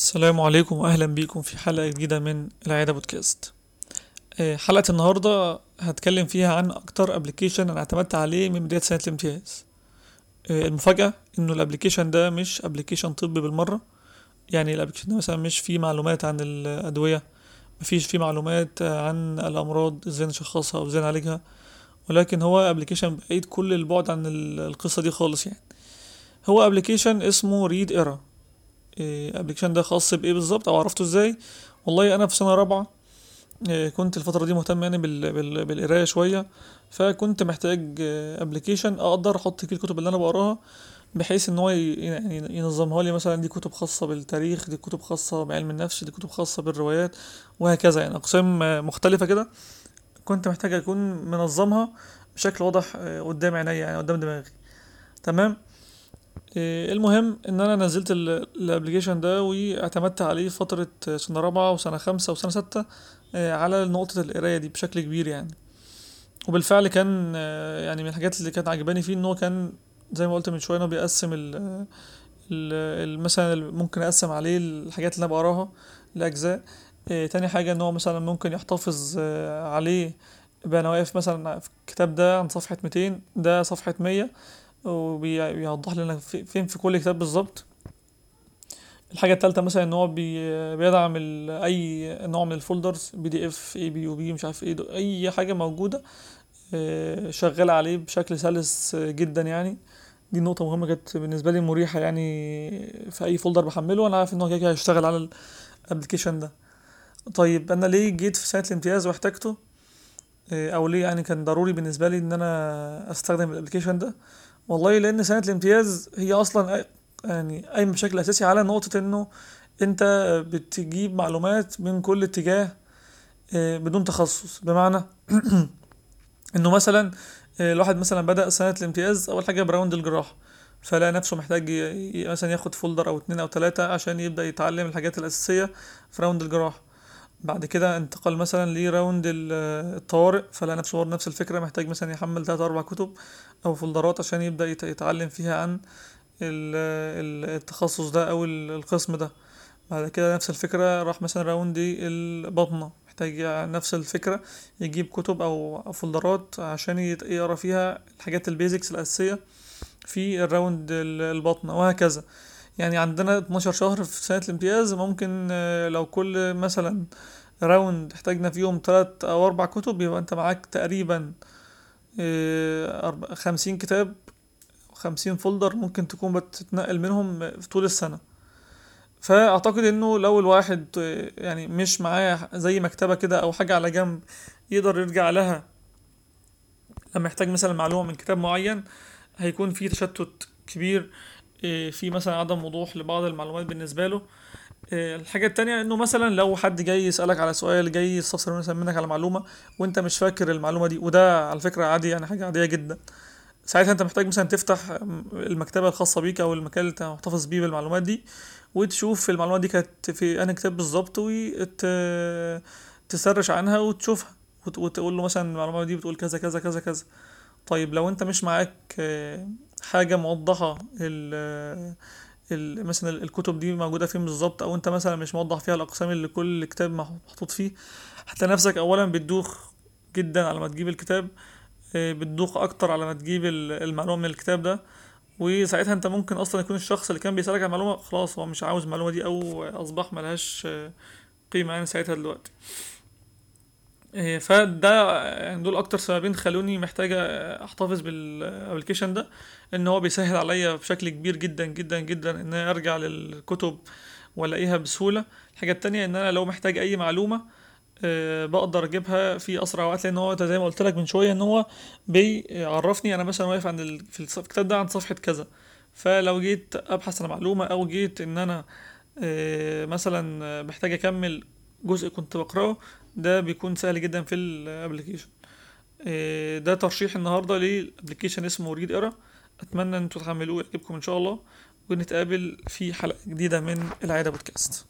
السلام عليكم واهلا بيكم في حلقة جديدة من العيادة بودكاست. آه، حلقة النهاردة هتكلم فيها عن أكتر application أنا اعتمدت عليه من بداية سنة الامتياز. آه، المفاجأة إنه ال application ده مش application طبي بالمرة. يعني ال application ده مثلا مش فيه معلومات عن الأدوية مفيش فيه معلومات عن الأمراض إزاي نشخصها وازاي نعالجها. ولكن هو application بعيد كل البعد عن ال- القصة دي خالص يعني. هو application اسمه ReadEra ال application ده خاص بإيه بالظبط أو عرفته إزاي؟ والله أنا في سنة رابعة آه، كنت الفترة دي مهتم يعني بال... بال... بالقراية شوية فكنت محتاج application أقدر أحط فيه الكتب اللي أنا بقراها بحيث إن هو يعني ينظمها لي مثلا دي كتب خاصة بالتاريخ دي كتب خاصة بعلم النفس دي كتب خاصة بالروايات وهكذا يعني أقسام آه، مختلفة كده كنت محتاج أكون منظمها بشكل واضح آه، قدام عينيا يعني قدام دماغي. تمام؟ إيه، المهم إن أنا نزلت الابلكيشن ده واعتمدت عليه فترة سنة رابعة وسنة خمسة وسنة ستة إيه، على نقطة القراية دي بشكل كبير يعني. وبالفعل كان آه، يعني من الحاجات اللي كانت عجباني فيه إن هو كان زي ما قلت من شوية انه بيقسم ال ال- ال- مثلا ممكن أقسم عليه الحاجات اللي أنا بقراها لأجزاء. تاني حاجة إن هو مثلا ممكن يحتفظ آه، عليه بقى أنا واقف مثلا في الكتاب ده عن صفحة 200 ده صفحة 100 وبيوضح لنا في- فين في كل كتاب بالظبط. الحاجة التالتة مثلا إن هو بي بيدعم أي نوع من الفولدرز بي دي اف اي بي يو بي مش عارف إيه أي حاجة موجودة آه، شغالة عليه بشكل سلس جدا يعني. دي نقطة مهمة كانت بالنسبة لي مريحة يعني في أي فولدر بحمله أنا عارف إن هو كده هيشتغل على ال application ده. طيب أنا ليه جيت في سنة الامتياز واحتاجته آه، أو ليه يعني كان ضروري بالنسبة لي إن أنا أستخدم ال application ده؟ والله لأن سنة الامتياز هي أصلا يعني قايمة بشكل أساسي على نقطة إنه أنت بتجيب معلومات من كل اتجاه آه، بدون تخصص. بمعنى إنه مثلا آه، الواحد مثلا بدأ سنة الامتياز أول حاجة ب round الجراحة فلقى نفسه محتاج مثلا ياخد folder أو اتنين أو تلاتة عشان يبدأ يتعلم الحاجات الأساسية في round الجراحة. بعد كده انتقل مثلا ل round ال- الطوارئ فلقى نفسه نفس الفكرة محتاج مثلا يحمل تلات أربع كتب أو فولدرات عشان يبدأ يت- يتعلم فيها عن ال- ال- التخصص ده ال- القسم ده. بعد كده نفس الفكرة راح مثلا round البطنة محتاج نفس الفكرة يجيب كتب أو فولدرات عشان يقرأ فيها الحاجات ال basics الأساسية في ال round ال- البطنة وهكذا. يعني عندنا 12 شهر في سنة الامتياز ممكن آه، لو كل مثلا round احتاجنا فيهم تلات أو أربع كتب يبقى أنت معاك تقريبا آه، خمسين كتاب خمسين folder ممكن تكون بتتنقل منهم في طول السنة. فأعتقد إنه لو الواحد آه، يعني مش معاه زي مكتبة كده أو حاجة على جنب يقدر يرجع لها لما يحتاج مثلا معلومة من كتاب معين هيكون في تشتت كبير. في مثلا عدم وضوح لبعض المعلومات بالنسبة له. آه، الحاجة التانية إنه مثلا لو حد جاي يسألك على سؤال جاي يستفسر مثلا منك على معلومة وأنت مش فاكر المعلومة دي وده على فكرة عادي يعني حاجة عادية جدا. ساعتها أنت محتاج مثلا تفتح المكتبة الخاصة بيك أو المكان اللي أنت محتفظ بيه بالمعلومات دي وتشوف المعلومات دي كانت في أنهي كتاب بالظبط وتسرش عنها وتشوفها وت- وتقول له مثلا المعلومة دي بتقول كذا كذا كذا كذا. طيب لو أنت مش معاك حاجة موضحة ال مثلا الكتب دي موجودة فين بالظبط؟ أو أنت مثلا مش موضح فيها الأقسام اللي كل كتاب مح- محطوط فيه. هتلاقي نفسك اولا بتدوخ جدا على ما تجيب الكتاب آه، بتدوخ أكتر على ما تجيب ال- المعلومة من الكتاب ده. وساعتها أنت ممكن أصلا يكون الشخص اللي كان بيسألك عن المعلومة خلاص هو مش عاوز المعلومة دي أو أصبح ملهاش آه، قيمة يعني ساعتها دلوقتي. فده يعني دول أكتر سببين خلوني محتاجة أحتفظ بال application ده إن هو بيسهل عليا بشكل كبير جدا جدا جدا إن أنا أرجع للكتب وألاقيها بسهولة الحاجة التانية إن أنا لو محتاج أي معلومة آه، بقدر أجيبها في أسرع وقت لأن هو زي ما قلت لك من شوية إن هو بيعرفني أنا مثلا واقف عند. في الكتاب ده عند صفحة كذا فلو جيت أبحث عن معلومة أو جيت إن أنا آه، مثلا آه، محتاج أكمل جزء كنت بقرأه ده بيكون سهل جدا في ال application آه، ده ترشيح النهارده لل application اسمه ReadEra أتمنى إن أنتوا تحملوه يعجبكم إن شاء الله ونتقابل في حلقة جديدة من العادة بودكاست.